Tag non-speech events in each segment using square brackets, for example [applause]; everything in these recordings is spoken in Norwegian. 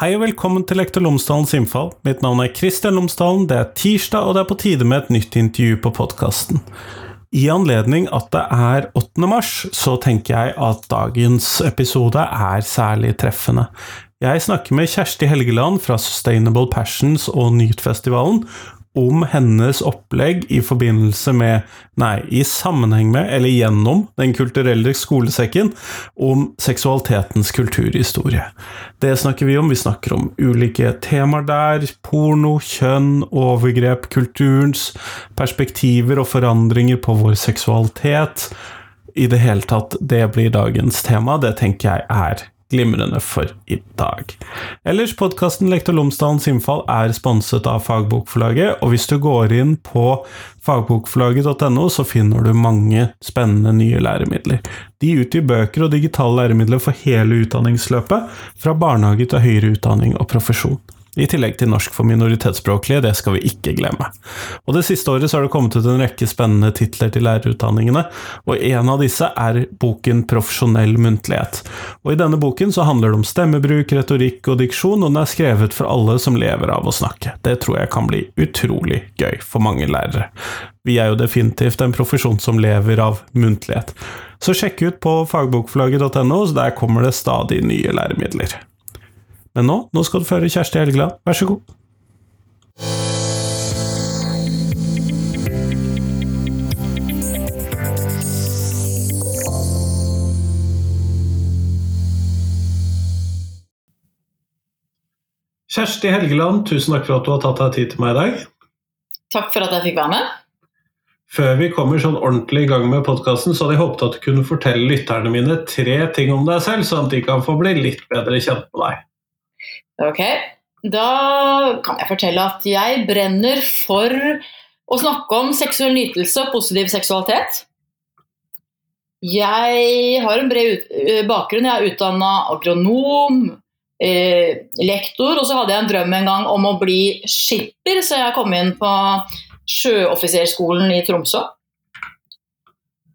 Hei og velkommen til Lektor Lomsdalens innfall. Mitt navn er Kristian Lomsdalen. Det er tirsdag, og det er på tide med et nytt intervju på podkasten. I anledning at det er 8. mars, så tenker jeg at dagens episode er særlig treffende. Jeg snakker med Kjersti Helgeland fra Sustainable Passions og Nytfestivalen om hennes opplegg i forbindelse med Nei, i sammenheng med, eller gjennom, Den kulturelle skolesekken om seksualitetens kulturhistorie. Det snakker vi om. Vi snakker om ulike temaer der. Porno, kjønn, overgrep, kulturens perspektiver og forandringer på vår seksualitet. I det hele tatt, det blir dagens tema. Det tenker jeg er glimrende for i dag. Ellers, podkasten Lektor Lomsdalens innfall er sponset av Fagbokforlaget, og hvis du går inn på fagbokforlaget.no, så finner du mange spennende nye læremidler. De utgir bøker og digitale læremidler for hele utdanningsløpet, fra barnehage til høyere utdanning og profesjon. I tillegg til norsk for minoritetsspråklige, det skal vi ikke glemme. Og Det siste året så har det kommet ut en rekke spennende titler til lærerutdanningene, og en av disse er boken Profesjonell muntlighet. Og I denne boken så handler det om stemmebruk, retorikk og diksjon, og den er skrevet for alle som lever av å snakke. Det tror jeg kan bli utrolig gøy for mange lærere. Vi er jo definitivt en profesjon som lever av muntlighet. Så sjekk ut på fagbokforlaget.no, der kommer det stadig nye læremidler. Men nå, nå skal du føre Kjersti Helgeland, vær så god. Kjersti Helgeland, tusen takk for at du har tatt deg tid til meg i dag. Takk for at jeg fikk være med. Før vi kommer sånn ordentlig i gang med podkasten, så hadde jeg håpet at du kunne fortelle lytterne mine tre ting om deg selv, sånn at de kan få bli litt bedre kjent med deg. Ok, da kan jeg fortelle at jeg brenner for å snakke om seksuell nytelse og positiv seksualitet. Jeg har en bred eh, bakgrunn. Jeg er utdanna agronom, eh, lektor, og så hadde jeg en drøm en gang om å bli skipper, så jeg kom inn på Sjøoffiserskolen i Tromsø.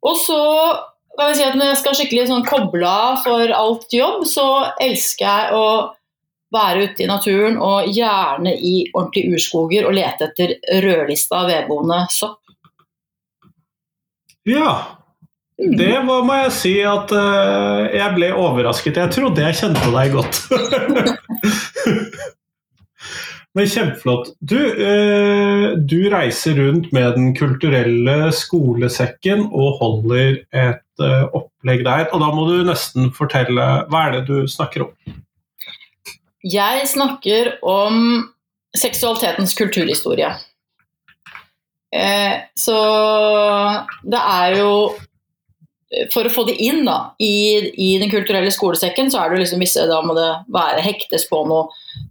Og så kan vi si at når jeg skal skikkelig sånn koble av for alt jobb, så elsker jeg å være ute i naturen og gjerne i ordentlige urskoger og lete etter rødlista vedboende sopp. Ja, mm. det var, må jeg si at uh, jeg ble overrasket. Jeg trodde jeg kjente deg godt. [laughs] Men kjempeflott. Du, uh, du, reiser rundt med Den kulturelle skolesekken og holder et uh, opplegg der. Og da må du nesten fortelle hva er det du snakker om? Jeg snakker om seksualitetens kulturhistorie. Eh, så det er jo For å få det inn da, i, i, Den kulturelle skolesekken, så er det liksom visse Da må det være hektes på noe,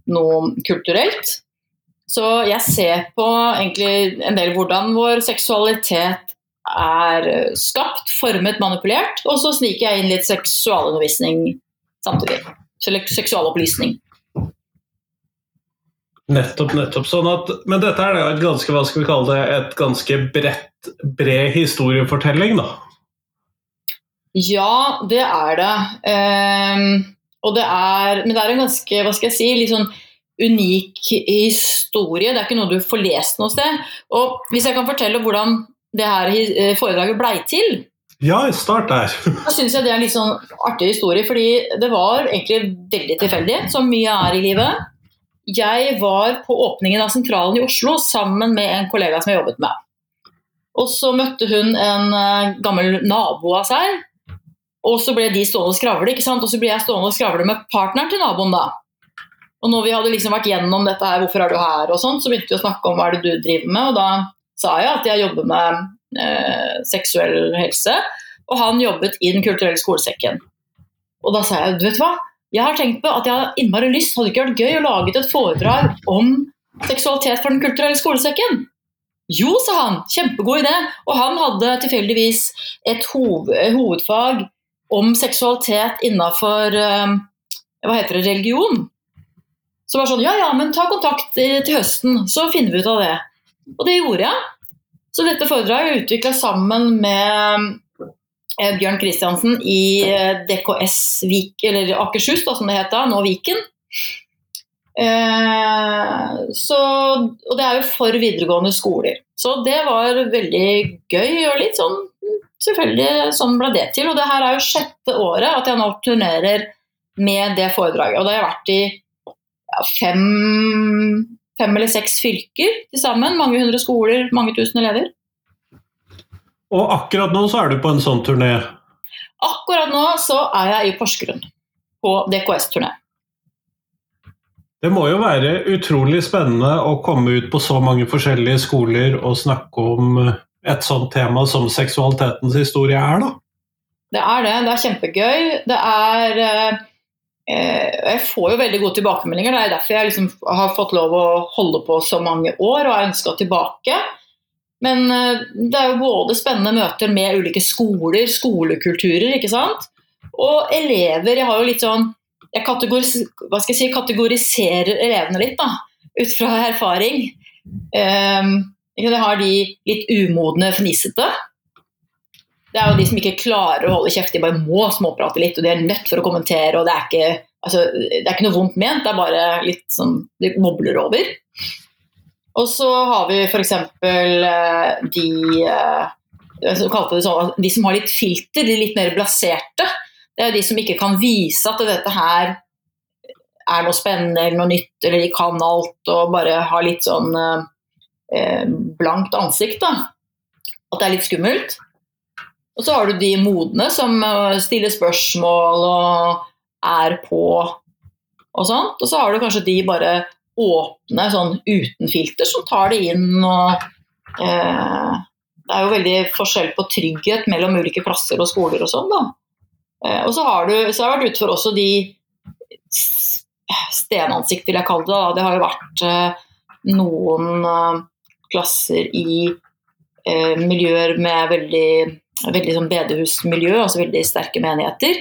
noe kulturelt. Så jeg ser på egentlig en del hvordan vår seksualitet er skapt, formet, manipulert. Og så sniker jeg inn litt seksualundervisning samtidig. Eller Seksualopplysning. Nettopp, nettopp. Sånn at, men dette er et ganske, hva skal vi kalle det, et ganske bredt, bred historiefortelling, da? Ja, det er det. Um, og det er, men det er en ganske, hva skal jeg si, litt sånn unik historie. Det er ikke noe du får lest noe sted. Og hvis jeg kan fortelle hvordan det her eh, foredraget blei til, ja, start der. [laughs] da syns jeg det er en litt sånn artig historie, fordi det var egentlig veldig tilfeldig, som mye er i livet. Jeg var på åpningen av sentralen i Oslo sammen med en kollega som jeg jobbet med. Og så møtte hun en uh, gammel nabo av seg, og så ble de stående og skravle. ikke sant? Og så ble jeg stående og skravle med partneren til naboen, da. Og når vi hadde liksom vært gjennom dette her, hvorfor er du her, og sånn, så begynte vi å snakke om hva er det du driver med, og da sa jeg at jeg jobber med eh, seksuell helse, og han jobbet i Den kulturelle skolesekken. Og da sa jeg, du vet hva, jeg har tenkt på at jeg har innmari lyst, hadde ikke vært gøy å lage et foredrag om seksualitet for Den kulturelle skolesekken? Jo, sa han. Kjempegod idé. Og han hadde tilfeldigvis et hovedfag om seksualitet innafor uh, hva heter det, religion. Så var sånn Ja, ja, men ta kontakt til høsten, så finner vi ut av det. Og det gjorde jeg. Så dette foredraget utvikla sammen med Eh, Bjørn Kristiansen i eh, DKS Vik, eller Akershus, da, som det het da, nå Viken. Eh, så, og det er jo for videregående skoler. Så det var veldig gøy og litt sånn Selvfølgelig sånn ble det til. Og det her er jo sjette året at jeg nå turnerer med det foredraget. Og da har jeg vært i ja, fem, fem eller seks fylker til sammen. Mange hundre skoler, mange tusen elever. Og akkurat nå så er du på en sånn turné? Akkurat nå så er jeg i Porsgrunn på DKS-turné. Det må jo være utrolig spennende å komme ut på så mange forskjellige skoler og snakke om et sånt tema som seksualitetens historie er, da? Det er det. Det er kjempegøy. Det er eh, Jeg får jo veldig gode tilbakemeldinger. Det er derfor jeg liksom har fått lov å holde på så mange år og har ønska tilbake. Men eh, det er jo både spennende møter med ulike skoler, skolekulturer, ikke sant. Og elever. Jeg har jo litt sånn jeg kategoris si, kategoriserer elevene litt, da, ut fra erfaring. Um, jeg har de litt umodne, fnisete. Det er jo de som ikke klarer å holde kjeft, de bare må småprate litt, og de er nødt for å kommentere. og Det er ikke, altså, det er ikke noe vondt ment, det er bare litt sånn Det bobler over. Og så har vi f.eks. Eh, de eh, sånn, de som har litt filter, de litt mer blaserte. Det er de som ikke kan vise at dette her er noe spennende eller noe nytt, eller de kan alt og bare har litt sånn eh, blankt ansikt. da. At det er litt skummelt. Og så har du de modne som eh, stiller spørsmål og er på og sånt. Og så har du kanskje de bare åpne sånn uten filter som tar det inn og eh, Det er jo veldig forskjell på trygghet mellom ulike klasser og skoler og sånn, da. Eh, og så har, du, så har jeg vært ute for også de stenansikt, vil jeg kalle det. Da. Det har jo vært eh, noen eh, klasser i miljøer med veldig, veldig sånn bedehusmiljø, altså veldig sterke menigheter.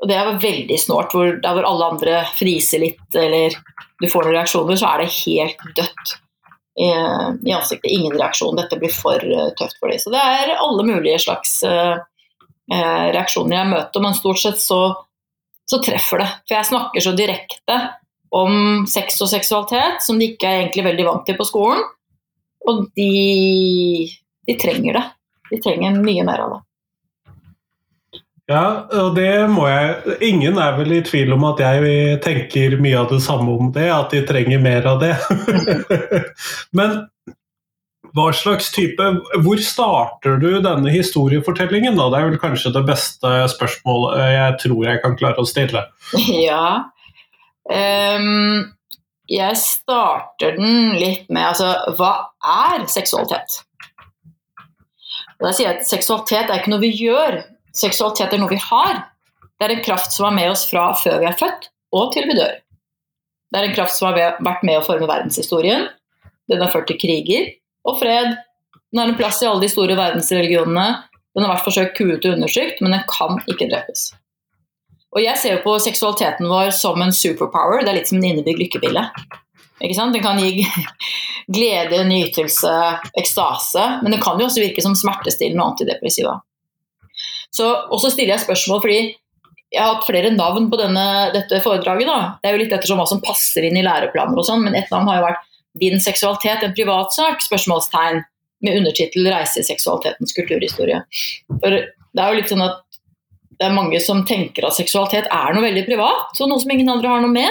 Og det er veldig snålt, hvor, der hvor alle andre friser litt eller du får noen reaksjoner, så er det helt dødt i, i ansiktet. Ingen reaksjon. Dette blir for tøft for dem. Så det er alle mulige slags uh, Eh, reaksjoner jeg møter, men stort sett så, så, treffer det. For jeg snakker så direkte om sex og seksualitet som de ikke er egentlig veldig vant til på skolen. Og de, de trenger det. De trenger mye mer av det. Ja, og det må jeg Ingen er vel i tvil om at jeg tenker mye av det samme om det, at de trenger mer av det. [laughs] Men hva slags type Hvor starter du denne historiefortellingen? Da? Det er vel kanskje det beste spørsmålet jeg tror jeg kan klare å stille. [laughs] Ja. Um, jeg starter den litt med altså, hva er seksualitet? Og da sier jeg at Seksualitet er ikke noe vi gjør, seksualitet er noe vi har. Det er en kraft som er med oss fra før vi er født og til vi dør. Det er en kraft som har vært med å forme verdenshistorien. Den har ført til kriger, og fred. Den har en plass i alle de store verdensreligionene. Den har vært forsøkt kuet og undersøkt, men den kan ikke drepes. Og jeg ser jo på seksualiteten vår som en superpower. Det er litt som en innebygd sant, Den kan gi [laughs] glede, nytelse, ekstase, men den kan jo også virke som smertestillende og antidepressiva. Så, og så stiller jeg spørsmål fordi jeg har hatt flere navn på denne, dette foredraget. Da. Det er jo litt ettersom hva som passer inn i læreplaner og sånn, men ett navn har jo vært din seksualitet en privatsak? spørsmålstegn med undertittel 'Reise i seksualitetens kulturhistorie'. For det er jo litt sånn at det er mange som tenker at seksualitet er noe veldig privat, og noe som ingen andre har noe med.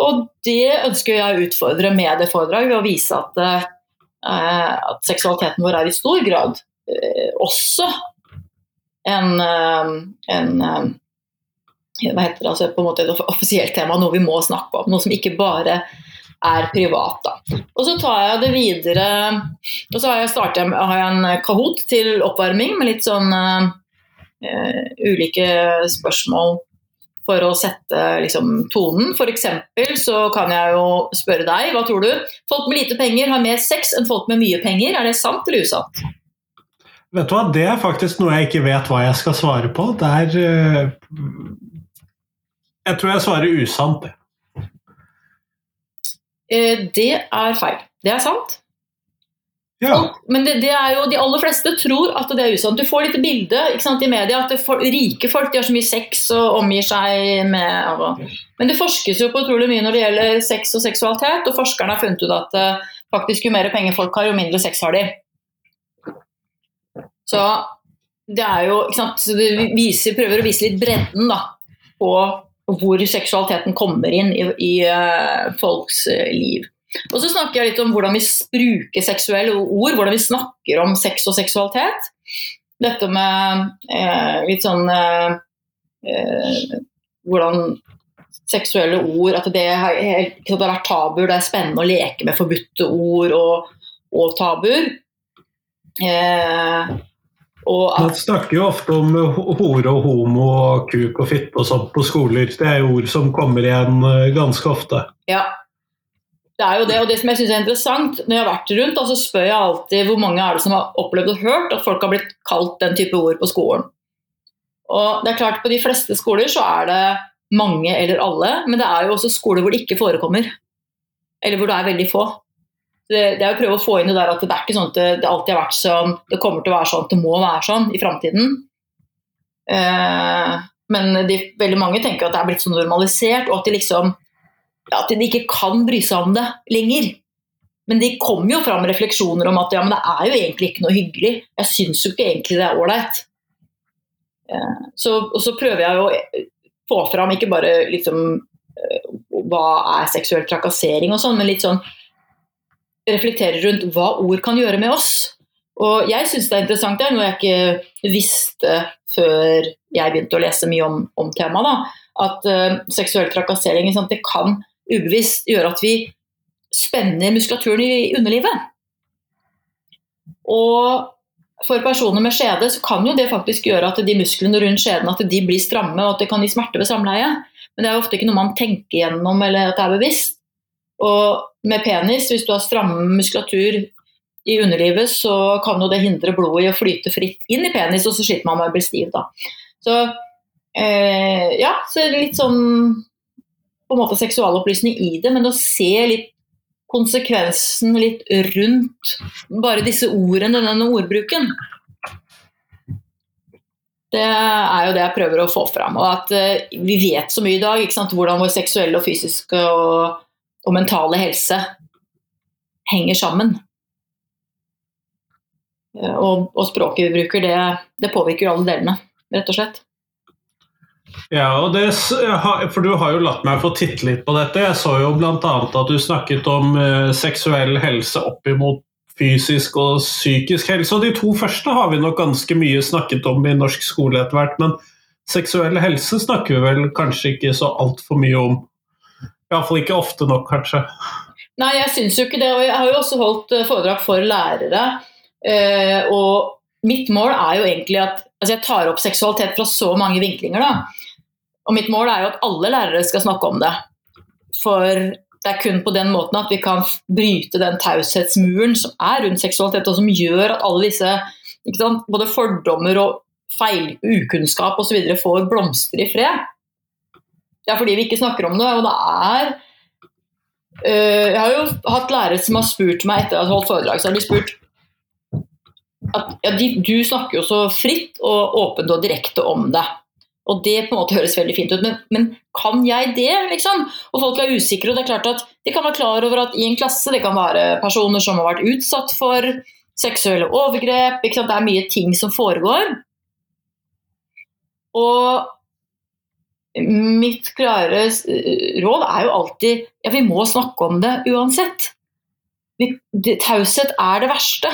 Og det ønsker jeg å utfordre med det foredraget, ved å vise at, eh, at seksualiteten vår er i stor grad eh, også en, eh, en eh, hva heter det, altså på en måte et offisielt tema, noe vi må snakke om. Noe som ikke bare er privat. Da. Og så tar jeg det videre Og så har jeg, startet, har jeg en Kahoot til oppvarming med litt sånn uh, ulike spørsmål for å sette liksom, tonen. F.eks. så kan jeg jo spørre deg, hva tror du? Folk med lite penger har mer sex enn folk med mye penger. Er det sant eller usant? Vet du hva, Det er faktisk noe jeg ikke vet hva jeg skal svare på. Det er uh, Jeg tror jeg svarer usant, det. Eh, det er feil. Det er sant. Ja. Og, men det, det er jo, de aller fleste tror at det er usant. Du får litt bilde sant, i media at for, rike folk de har så mye sex og omgir seg med og, Men det forskes jo på utrolig mye når det gjelder sex og seksualitet, og forskerne har funnet ut at uh, faktisk jo mer penger folk har, jo mindre sex har de. Så det er jo ikke sant, så det viser, prøver å vise litt bredden da, på hvor seksualiteten kommer inn i, i uh, folks uh, liv. Og så snakker jeg litt om hvordan vi bruker seksuelle ord, hvordan vi snakker om sex og seksualitet. Dette med uh, litt sånn Hvordan seksuelle ord At det har, det har, vært tabuer. Det er spennende å leke med forbudte ord og, og tabuer. Eh, Man snakker jo ofte om hore og homo og kuk og fitte og sånt på skoler. Det er jo ord som kommer igjen eh, ganske ofte. Ja, det er jo det, og det som jeg synes er interessant, når jeg har vært rundt, så spør jeg alltid hvor mange er det som har opplevd og hørt at folk har blitt kalt den type ord på skolen. Og det er klart På de fleste skoler så er det mange eller alle, men det er jo også skoler hvor det ikke forekommer. Eller hvor det er veldig få. Det, er å prøve å få inn det der at det er ikke sånn at det, alltid har vært sånn, det kommer til å være sånn, det må være sånn i framtiden. Eh, men de, veldig mange tenker at det er blitt så normalisert, og at de liksom at de ikke kan bry seg om det lenger. Men de kommer jo fram refleksjoner om at ja, men det er jo egentlig ikke noe hyggelig. Jeg syns jo ikke egentlig det er ålreit. Eh, så, og så prøver jeg å få fram ikke bare liksom eh, hva er seksuell trakassering og sånn, men litt sånn reflektere rundt hva ord kan gjøre med oss. Og jeg syns det er interessant, det er noe jeg ikke visste før jeg begynte å lese mye om, om temaet, at uh, seksuell trakassering det kan ubevisst gjøre at vi spenner muskulaturen i underlivet. Og for personer med skjede så kan jo det faktisk gjøre at de musklene rundt skjeden at de blir stramme og at det kan gi smerte ved samleie. Men det er jo ofte ikke noe man tenker gjennom eller at det er bevisst. Og med penis, hvis du har stram muskulatur i underlivet, så kan jo det hindre blodet i å flyte fritt inn i penis, og så sliter man med å bli stiv. da. Så eh, ja, så litt sånn på en måte seksualopplysning i det, men å se litt konsekvensen litt rundt bare disse ordene, denne ordbruken. Det er jo det jeg prøver å få fram. Og at uh, vi vet så mye i dag sant, hvordan vår seksuelle og fysiske og, og mentale helse henger sammen. Uh, og, og, språket vi bruker, det, det påvirker alle delene, rett og slett. Ja, det, for du har jo latt meg få titte litt på dette. Jeg så jo bl.a. at du snakket om uh, seksuell helse opp imot fysisk og psykisk helse. Og de to første har vi nok ganske mye snakket om i norsk skole etter hvert. Men seksuell helse snakker vi vel kanskje ikke så altfor mye om. Iallfall ikke ofte nok, kanskje. Nei, jeg syns jo ikke det. Og jeg har jo også holdt eh, foredrag for lærere. Uh, og mitt mål er jo egentlig at altså Jeg tar opp seksualitet fra så mange vinklinger. da. Og mitt mål er jo at alle lærere skal snakke om det. For det er kun på den måten at vi kan bryte den taushetsmuren som er rundt seksualitet, og som gjør at alle disse sant, både fordommer og feil, ukunnskap osv. får blomstre i fred. Det er fordi vi ikke snakker om det, og det er øh, Jeg har jo hatt lærere som har spurt meg etter at jeg har holdt foredrag, så har de spurt at ja, de, du snakker jo så fritt og åpent og direkte om det. Og det på en måte høres veldig fint ut, men, men, kan jeg det? liksom? Og folk er usikre. og det er klart at De kan være klar over at i en klasse det kan være personer som har vært utsatt for seksuelle overgrep. Det er mye ting som foregår. Og mitt klare råd er jo alltid ja, vi må snakke om det uansett. Taushet er det verste.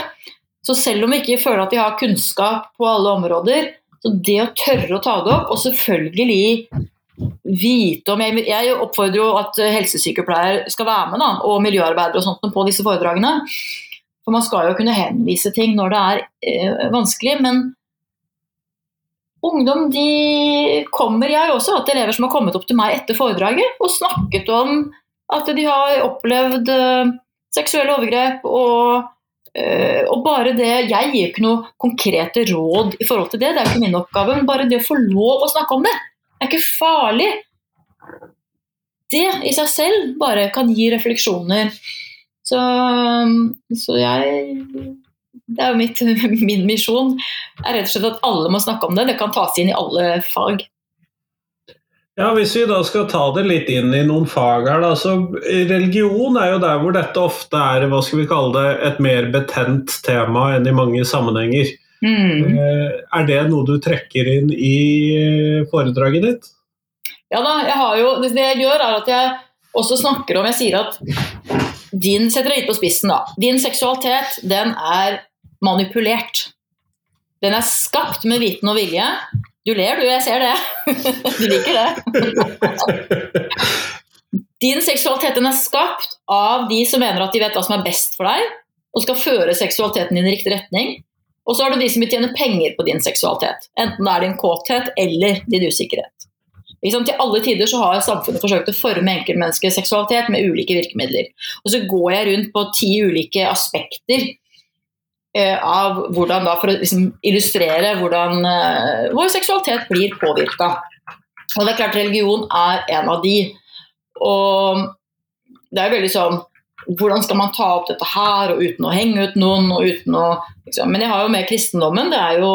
Så selv om vi ikke føler at vi har kunnskap på alle områder, så det å tørre å ta det opp, og selvfølgelig vite om Jeg, jeg oppfordrer jo at helsesykepleier skal være med, da, og miljøarbeidere og sånt på disse foredragene. For man skal jo kunne henvise ting når det er eh, vanskelig. Men ungdom de kommer Jeg har også hatt elever som har kommet opp til meg etter foredraget og snakket om at de har opplevd eh, seksuelle overgrep og Uh, og bare det, Jeg gir ikke noe konkrete råd i forhold til det, det er ikke min oppgave. Men bare det å få lov å snakke om det, er ikke farlig. Det i seg selv bare kan gi refleksjoner Så, så jeg Det er jo mitt, [laughs] min misjon. er rett og slett at alle må snakke om det. Det kan tas inn i alle fag. Ja, Hvis vi da skal ta det litt inn i noen fag her, da, så Religion er jo der hvor dette ofte er hva skal vi kalle det, et mer betent tema enn i mange sammenhenger. Mm. Er det noe du trekker inn i foredraget ditt? Ja da, jeg har jo, det jeg gjør er at jeg også snakker om Jeg sier at din setter deg litt på spissen da, din seksualitet den er manipulert. Den er skapt med viten og vilje. Du ler du, jeg ser det. [laughs] Du liker det. [laughs] Din seksualitet den er skapt av de som mener at de vet hva som er best for deg, og skal føre seksualiteten din i riktig retning. Og så har du de som vil tjene penger på din seksualitet. Enten det er din kåthet eller din usikkerhet. Til alle tider så har samfunnet forsøkt å forme enkeltmenneskets seksualitet med ulike virkemidler. Og så går jeg rundt på ti ulike aspekter av hvordan da, For å liksom illustrere hvordan eh, vår seksualitet blir påvirka. Og det er klart religion er en av de. Og det er veldig sånn hvordan skal man ta opp dette her, og uten å henge ut noen? og uten å, liksom. Men jeg har jo med kristendommen. Det er jo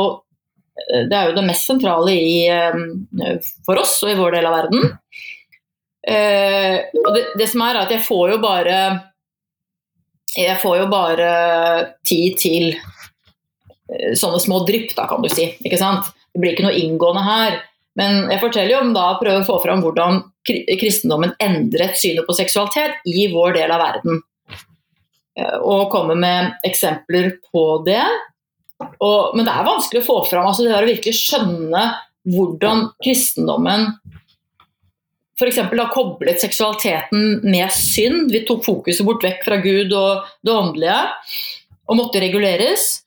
Eh, det er jo det mest sentrale i, eh, for oss og i vår del av verden. Eh, og det, det, som er at jeg får jo bare Jeg får jo bare tid til sånne små drypp, da, kan du si. Ikke sant? Det blir ikke noe inngående her. Men jeg forteller jo om da å prøve å få fram hvordan kristendommen endret synet på seksualitet i vår del av verden. Og komme med eksempler på det. Og, men det er vanskelig å få fram altså det er å virkelig skjønne hvordan kristendommen f.eks. da koblet seksualiteten med synd. Vi tok fokuset bort vekk fra Gud og det åndelige og måtte reguleres.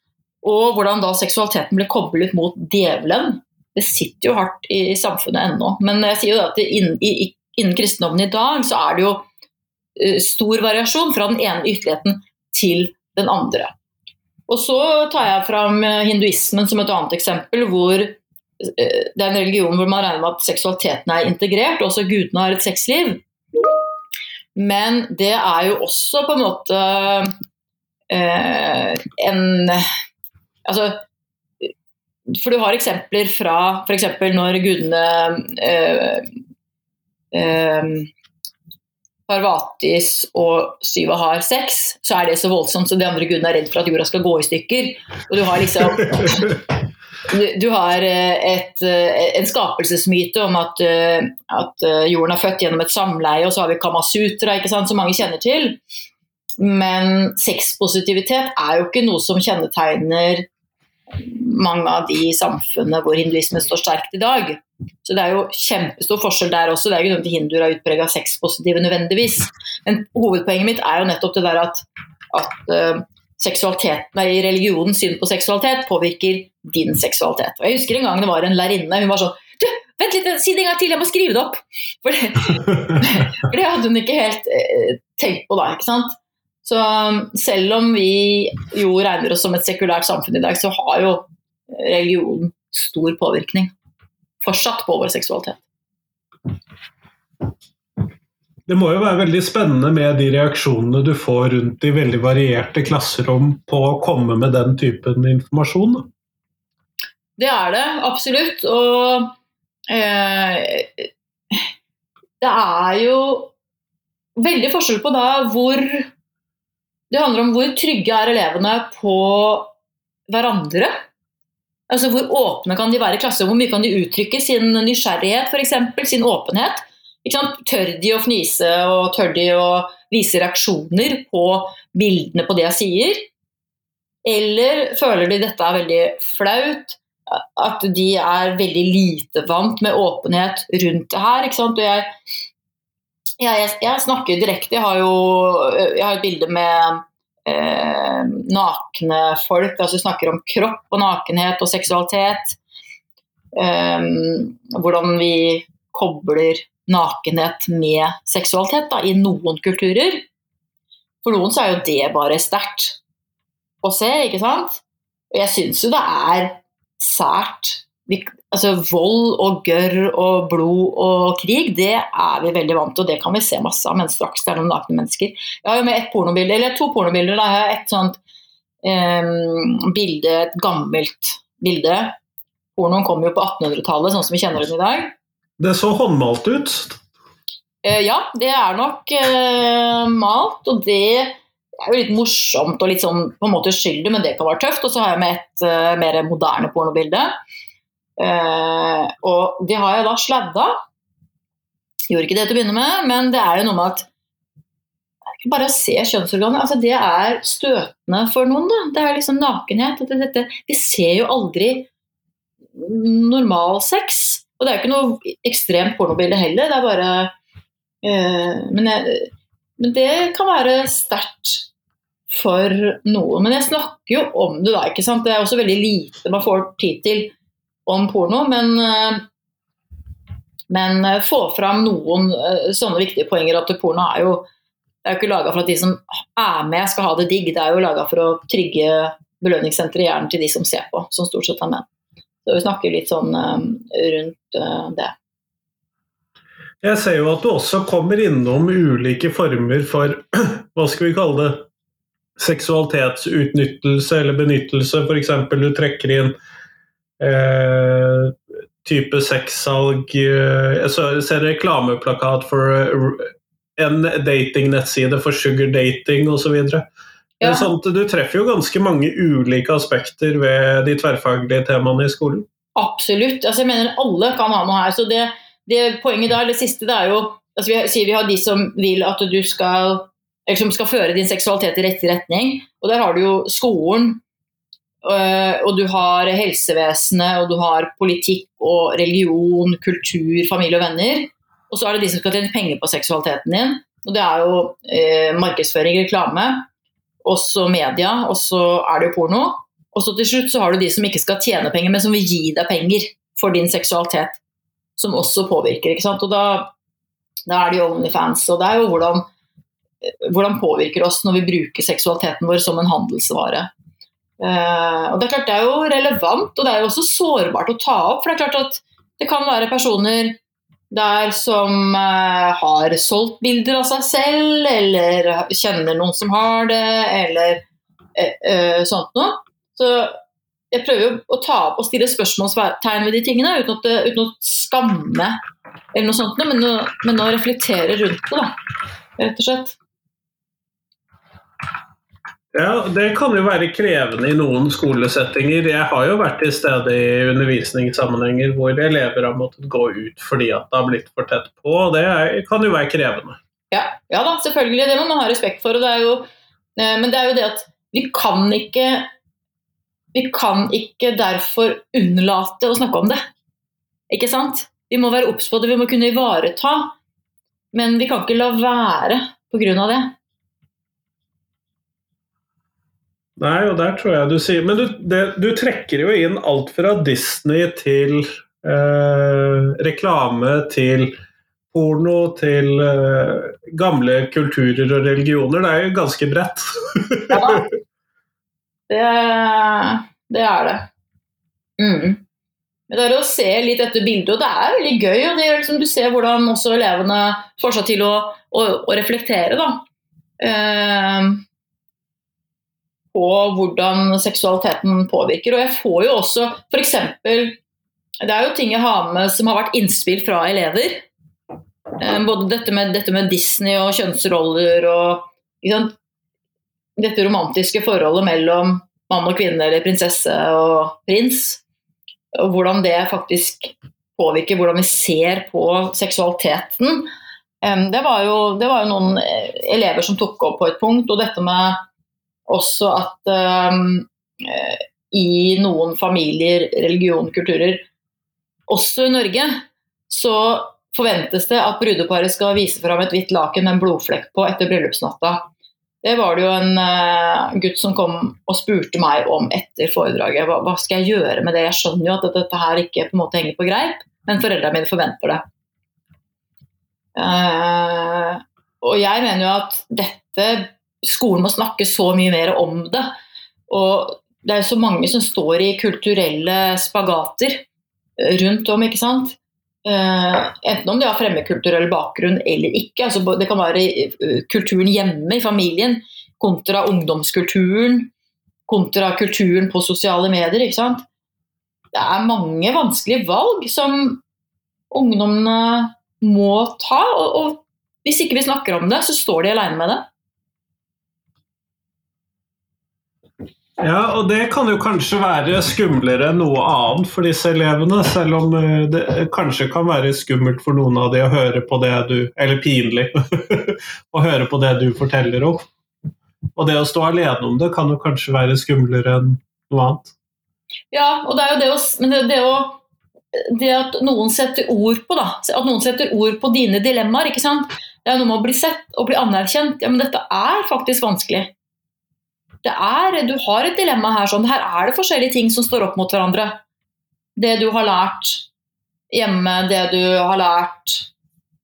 Og hvordan da seksualiteten ble koblet mot djevelen. Det sitter jo hardt i samfunnet ennå. Men jeg sier jo at innen, innen kristendommen i dag så er det jo eh, stor variasjon fra den ene ytterligheten til den andre. Og så tar jeg fram eh, hinduismen som et annet eksempel, hvor det er en religion hvor man regner med at seksualiteten er integrert, og også gudene har et sexliv. Men det er jo også på en måte eh, en Altså For du har eksempler fra f.eks. når gudene eh, eh, Parvatis og Syva har sex, så er det så voldsomt så de andre gudene er redd for at jorda skal gå i stykker. Og du har liksom [laughs] du, har eh, et, eh, en skapelsesmyte om at, eh, at, jorden er født gjennom et samleie, og så har vi Kamasutra, ikke sant, som mange kjenner til. Men sexpositivitet er jo ikke noe som kjennetegner mange av de samfunnene hvor hinduismen står sterkt i dag. Så det er jo kjempestor forskjell der også. Det er ikke noe at hinduer er utprega sexpositive nødvendigvis. Men hovedpoenget mitt er jo nettopp det der at, at seksualiteten, nei, religionens syn på seksualitet påvirker din seksualitet. Og Jeg husker en gang det var en lærerinne. Hun var sånn Du, vent litt, si det en gang til, jeg må skrive det opp! [laughs] For det, [laughs] for det hadde hun ikke helt eh, tenkt på da. ikke sant? Så selv om vi jo regner oss som et sekulært samfunn i dag, så har jo religion stor påvirkning fortsatt på vår seksualitet. Det må jo være veldig spennende med de reaksjonene du får rundt i veldig varierte klasserom på å komme med den typen informasjon? Det er det, absolutt. Og eh, det er jo veldig forskjell på da hvor Det handler om hvor trygge er elevene på hverandre. Altså Hvor åpne kan de være i klassen? Hvor mye kan de uttrykke sin nysgjerrighet, f.eks. Sin åpenhet? Tør de å fnise og tør de å vise reaksjoner på bildene på det jeg sier? Eller føler de dette er veldig flaut? At de er veldig lite vant med åpenhet rundt det her? Ikke sant? Og jeg, jeg, jeg snakker direkte. Jeg har jo jeg har et bilde med eh, nakne folk. altså Snakker om kropp og nakenhet og seksualitet. Eh, hvordan vi kobler nakenhet med seksualitet da, i noen kulturer. For noen så er jo det bare sterkt å se, ikke sant? Og jeg syns jo det er sært altså Vold og gørr og blod og krig, det er vi veldig vant til, og det kan vi se masse av. Men straks det er noen nakne mennesker. Jeg har jo med ett pornobilde, eller to pornobilder. Da. Jeg har et sånt um, bilde, et gammelt bilde. Pornoen kom jo på 1800-tallet, sånn som vi kjenner den i dag. Det så håndmalt ut. Eh, ja, det er nok eh, malt, og det er jo litt morsomt og litt sånn på en måte uskyldig, men det kan være tøft. Og så har jeg med et uh, mer moderne pornobilde. Uh, og det har jeg da sladda. Gjorde ikke det til å begynne med, men det er jo noe med at bare å se kjønnsorganet, altså det er støtende for noen. Da. Det er liksom nakenhet. Dette. Vi ser jo aldri normal sex. Og det er jo ikke noe ekstremt pornobilde heller. Det er bare uh, men, jeg, men, det kan være sterkt for noen. Men jeg snakker jo om det da, ikke sant. Det er også veldig lite man får tid til om porno. Men, eh, men eh, få fram noen eh, sånne viktige poenger at porno er jo det er jo ikke laga for at de som er med, skal ha det digg. Det er jo laga for å trygge belønningssenteret i hjernen til de som ser på, som stort sett er menn. Så vi snakker litt sånn rundt det. Jeg ser jo at du også kommer innom ulike former for [clears throat] hva skal vi kalle det, seksualitetsutnyttelse eller benyttelse. F.eks. du trekker inn eh, type sexsalg eh, Jeg ser reklameplakat for eh, en datingnettside for sugar dating osv. Ja. Du treffer jo ganske mange ulike aspekter ved de tverrfaglige temaene i skolen. Absolutt. Altså, jeg mener alle kan ha noe her. så det, det Poenget der, det siste, det er jo altså vi, sier vi har de som vil at du skal som skal føre din seksualitet i riktig retning. Og der har du jo skolen, øh, og du har helsevesenet, og du har politikk og religion, kultur, familie og venner. Og så er det de som skal tjene penger på seksualiteten din. Og det er jo eh, markedsføring, reklame, også media, og så er det jo porno. Og så til slutt så har du de som ikke skal tjene penger, men som vil gi deg penger for din seksualitet. Som også påvirker. ikke sant? Og da, da er det jo Onlyfans. Og det er jo hvordan hvordan påvirker oss når vi bruker seksualiteten vår som en handelsvare. Uh, og Det er klart det er jo relevant, og det er jo også sårbart å ta opp. For det er klart at det kan være personer der som uh, har solgt bilder av seg selv, eller kjenner noen som har det, eller uh, sånt noe. Så jeg prøver å ta opp og stille spørsmålstegn ved de tingene, uten, at, uten å skamme eller noe sånt, å, men å reflektere rundt det, da, rett og slett. Ja, Det kan jo være krevende i noen skolesettinger. Jeg har jo vært til stede i undervisningssammenhenger hvor elever har måttet gå ut fordi at det har blitt for tett på. og Det kan jo være krevende. Ja, ja da, selvfølgelig. Det må man ha respekt for. Det jo, eh, men det er jo det at vi kan ikke Vi kan ikke derfor unnlate å snakke om det. Ikke sant? Vi må være obs på det, vi må kunne ivareta. Men vi kan ikke la være pga. det. Nei, og der tror jeg du sier Men du, det, du trekker jo inn alt fra Disney til eh, reklame til porno til eh, gamle kulturer og religioner. Det er jo ganske bredt. ja, det, det er det. Mm. Men det er å se litt etter bildet, og det er veldig gøy. og det er liksom, Du ser hvordan også elevene får seg til å, å, å reflektere. da. Uh, på hvordan seksualiteten påvirker. Og jeg får jo også f.eks. Det er jo ting jeg har med som har vært innspill fra elever. Eh, både dette med, dette med Disney og kjønnsroller og dette romantiske forholdet mellom mann og kvinne eller prinsesse og prins. Og hvordan det faktisk påvirker hvordan vi ser på seksualiteten. Eh, det var jo, det var jo noen elever som tok opp på et punkt. Og dette med også at um, i noen familier, religion, kulturer, også i Norge, så forventes det at brudeparet skal vise fram et hvitt laken med en blodflekk på etter bryllupsnatta. Det var det jo en uh, gutt som kom og spurte meg om etter foredraget. Hva, hva, skal jeg gjøre med det? Jeg skjønner jo at dette her ikke på en måte henger på greip, men foreldrene mine forventer det. Uh, og jeg mener jo at dette skolen må snakke så mye mer om det. Og det er så mange som står i kulturelle spagater. rundt om, ikke sant. Eh, enten om de har fremmedkulturell bakgrunn eller ikke. Altså, det kan være eh, kulturen hjemme i familien kontra ungdomskulturen, kontra kulturen på sosiale medier. ikke sant? Det er mange vanskelige valg som ungdommene må ta. Og, og hvis ikke vi snakker om det, så står de alene med det. Ja, og det kan jo kanskje være skumlere enn noe annet for disse elevene. Selv om eh, det kanskje kan være skummelt for noen av de å høre på det du Eller pinlig [laughs] å høre på det du forteller om. Og det å stå alene om det kan jo kanskje være skumlere enn noe annet. Ja, og det er jo det å, det, det, å, det at noen setter ord på da, at noen setter ord på dine dilemmaer. ikke sant? Det er noe med å bli sett og bli anerkjent. Ja, men dette er faktisk vanskelig. Det er, Du har et dilemma her. sånn, Her er det forskjellige ting som står opp mot hverandre. Det du har lært hjemme, det du har lært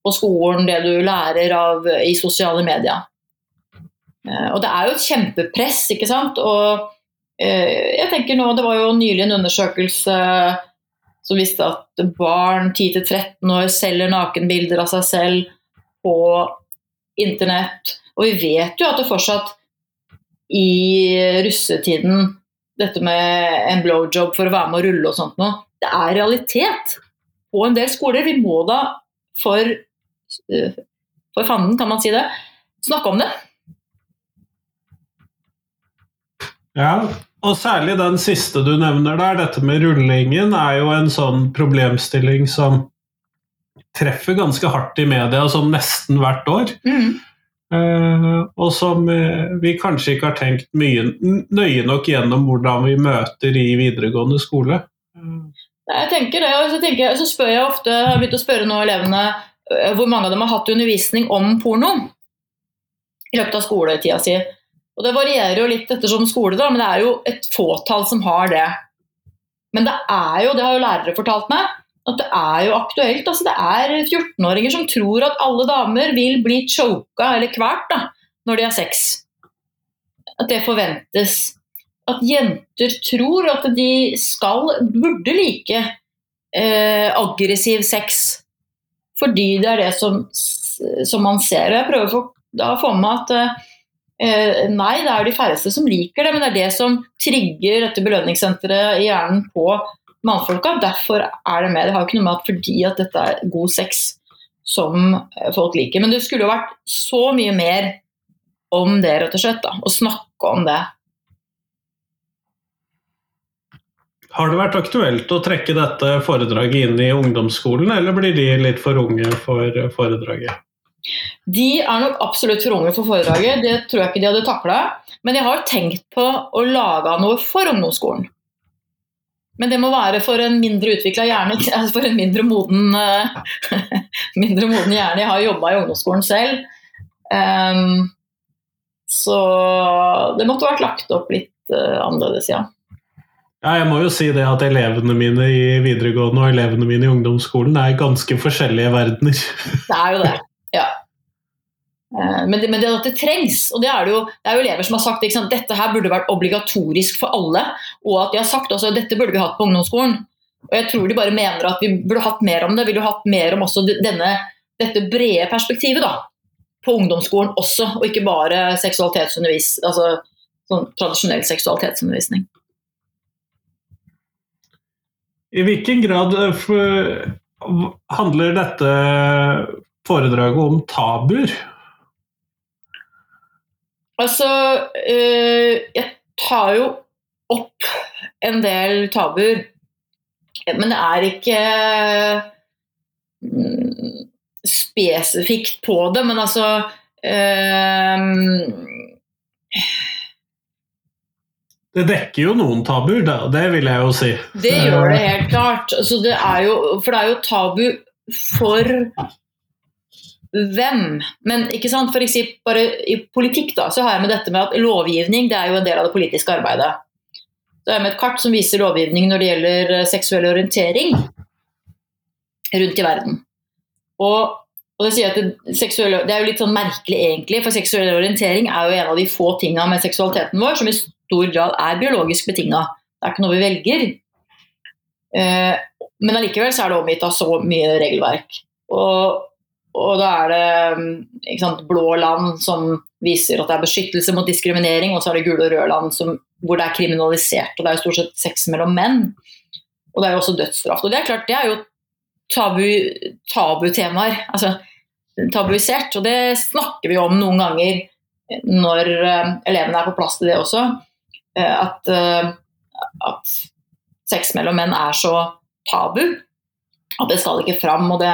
på skolen, det du lærer av i sosiale medier. Eh, og det er jo et kjempepress, ikke sant. Og eh, jeg tenker nå, Det var jo nylig en undersøkelse som viste at barn 10-13 år selger nakenbilder av seg selv på internett. Og vi vet jo at det fortsatt i russetiden dette med en blowjob for å være med og rulle og sånt noe, det er realitet på en del skoler. Vi må da for, eh, for fanden, kan man si det, snakke om det. Ja, og særlig den siste du nevner der, dette med rullingen, er jo en sånn problemstilling som treffer ganske hardt i media som nesten hvert år. Mm. Uh, og som uh, vi kanskje ikke har tenkt mye, nøye nok gjennom hvordan vi møter i videregående skole. Jeg tenker det, og så, tenker så spør jeg ofte, jeg har begynt å spørre nå elevene hvor mange av dem har hatt undervisning om porno i løpet av skoletida si. Og Det varierer jo litt ettersom skole, da, men det er jo et fåtall som har det. Men det er jo, det har jo lærere fortalt meg, at det er jo aktuelt. altså Det er 14-åringer som tror at alle damer vil bli choka eller kvalt da, når de har sex. At det forventes. At jenter tror at de skal, burde like eh, aggressiv sex. Fordi det er det som, som man ser. Og jeg prøver å da få med at eh, nei, det er de færreste som liker det, men det er det som trigger dette belønningssenteret i hjernen på mannfolka. Derfor er det med. Det har ikke noe med at fordi at dette er god sex som eh, folk liker. Men det skulle jo vært så mye mer om det, rett og slett. Da, å snakke om det. Har det vært aktuelt å trekke dette foredraget inn i ungdomsskolen, eller blir de litt for unge for foredraget? De er nok absolutt for unge for foredraget, det tror jeg ikke de hadde takla. Men jeg har tenkt på å lage noe for ungdomsskolen. Men det må være for en mindre utvikla hjerne, [laughs] altså for en mindre moden, [laughs] mindre moden hjerne. Jeg har jobba i ungdomsskolen selv. Um, så det måtte vært lagt opp litt uh, annerledes, ja. Ja, jeg må jo si det at elevene mine i videregående og elevene mine i ungdomsskolen er ganske forskjellige verdener. [laughs] Det er jo det. Eh, men det, men det, at det trengs, og det er, det jo, det er jo elever som har sagt at dette her burde vært obligatorisk for alle, og at de har sagt også dette burde vi hatt på ungdomsskolen. Og jeg tror de bare mener at vi burde hatt mer om det. Vi burde hatt mer om også denne, dette brede perspektivet da, på ungdomsskolen også, og ikke bare seksualitetsundervisning, altså sånn tradisjonell seksualitetsundervisning. I hvilken grad eh, handler dette foredraget om tabuer? Altså øh, Jeg tar jo opp en del tabuer, men det er ikke øh, spesifikt på det. Men altså øh, det dekker jo noen tabuer, det vil jeg jo si. Det gjør det helt klart. Altså det jo, for det er jo tabu for hvem. Men ikke sant, for eksempel, bare i politikk da, så har jeg med dette med at lovgivning det er jo en del av det politiske arbeidet. Så har jeg med et kart som viser lovgivning når det gjelder eh, seksuell orientering rundt i verden. Og, og det, det, seksuelle, det, er jo litt sånn merkelig egentlig, for seksuell orientering er jo en av de få tinga med seksualiteten vår som i stor grad er biologisk betinga. Det er ikke noe vi velger. Eh, men allikevel så er det omgitt av så mye regelverk. Og, og da er det sant, blå land som viser at det er beskyttelse mot diskriminering, og så er det gule og røde land som, hvor det er kriminalisert. Og det er jo stort sett sex mellom menn. Og det er jo også dødsstraff. Og det er klart, det er jo tabu, tabutemaer. Altså tabuisert. Og det snakker vi om noen ganger når uh, elevene er på plass til det også. Uh, at, uh, at sex mellom menn er så tabu at det skal ikke fram. Og det,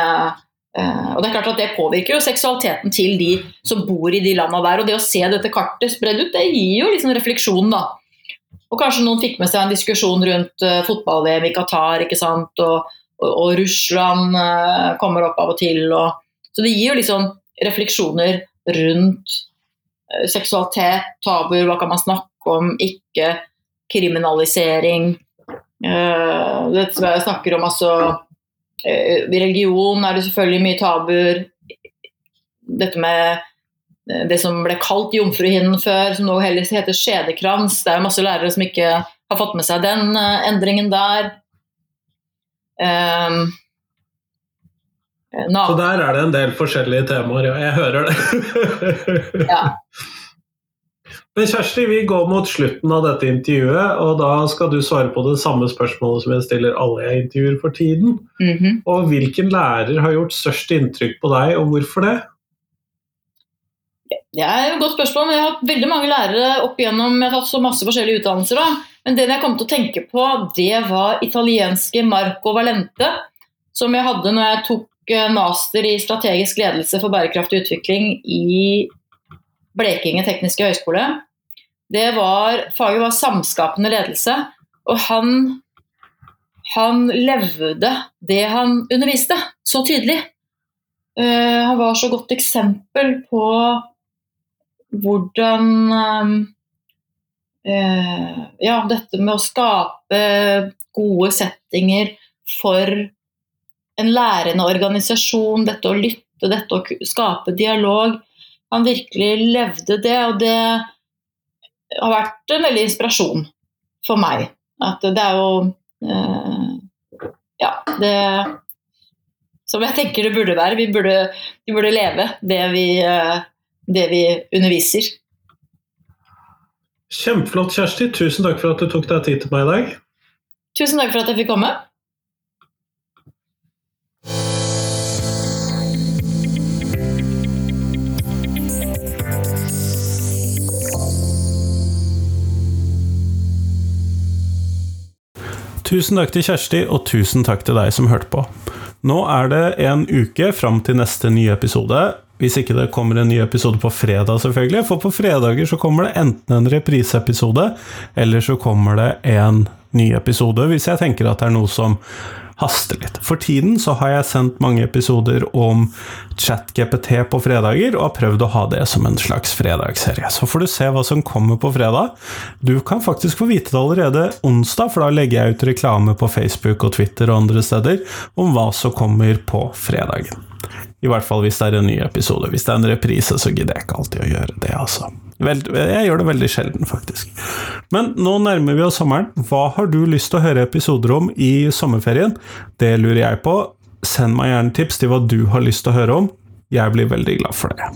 og det er klart at det påvirker jo seksualiteten til de som bor i de landene der. Og det å se dette kartet spredd ut, det gir jo liksom refleksjon, da. Og kanskje noen fikk med seg en diskusjon rundt fotball-VM i Qatar, ikke sant. Og, og, og Russland kommer opp av og til. og så det gir jo liksom refleksjoner rundt eh, seksualitet, tabuer, hva kan man snakke om, ikke kriminalisering. Uh, det snakker om altså Religion er det selvfølgelig mye tabuer. Dette med det som ble kalt jomfruhinnen før, som nå heller heter skjedekrans. Det er masse lærere som ikke har fått med seg den uh, endringen der. Um, Eh, Så der er det en del forskjellige temaer, ja. Jeg hører det. ja. [laughs] Men Kjersti, vi går mot slutten av dette intervjuet, og da skal du svare på det samme spørsmålet som jeg stiller alle jeg intervjuer for tiden. Mm -hmm. Og hvilken lærer har gjort størst inntrykk på deg, og hvorfor det? Det er et godt spørsmål. Jeg har hatt veldig mange lærere opp igjennom. Jeg har tatt så masse forskjellige utdannelser. Da. Men det jeg kom til å tenke på, det var italienske Marco Valente, som jeg hadde når jeg tok Eh, master i strategisk ledelse for bærekraftig utvikling i Blekinge tekniske høgskole. Det var, faget var samskapende ledelse, og han, han levde det han underviste, så tydelig. Uh, han var så godt eksempel på hvordan uh, Ja, dette med å skape gode settinger for en lærende organisasjon, dette å lytte, dette å skape dialog. Han virkelig levde det, og det har vært en veldig inspirasjon for meg. At det er jo eh, Ja, det Som jeg tenker det burde være. Vi burde, vi burde leve det vi, eh, det vi underviser. Kjempeflott, Kjersti. Tusen takk for at du tok deg tid til meg i dag. Tusen takk for at jeg fikk komme. Tusen takk til Kjersti, og tusen takk til deg som hørte på. Nå er det en uke fram til neste nye episode. Hvis ikke det kommer en ny episode på fredag, selvfølgelig. For på fredager så kommer det enten en repriseepisode, eller så kommer det en ny episode. Hvis jeg tenker at det er noe som haster litt. For tiden så har jeg sendt mange episoder om ChatGPT på fredager, og har prøvd å ha det som en slags fredagsserie. Så får du se hva som kommer på fredag. Du kan faktisk få vite det allerede onsdag, for da legger jeg ut reklame på Facebook og Twitter og andre steder om hva som kommer på fredagen. I hvert fall hvis det er en ny episode. Hvis det er en reprise, så gidder jeg ikke alltid å gjøre det, altså. Veld, jeg gjør det veldig sjelden, faktisk. Men nå nærmer vi oss sommeren. Hva har du lyst til å høre episoder om i sommerferien? Det lurer jeg på. Send meg gjerne tips til hva du har lyst til å høre om. Jeg blir veldig glad for det.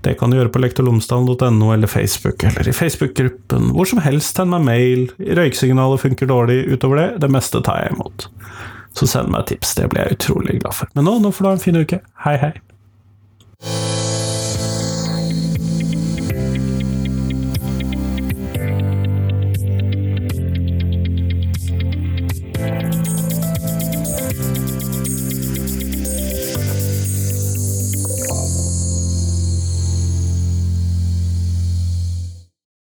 Det kan du gjøre på lektorlomsdalen.no eller Facebook, eller i Facebook-gruppen. Hvor som helst, send meg mail. Røyksignalet funker dårlig. Utover det, det meste tar jeg imot. Så send meg tips, det blir jeg utrolig glad for. Men nå, nå får du ha en fin uke. Hei, hei.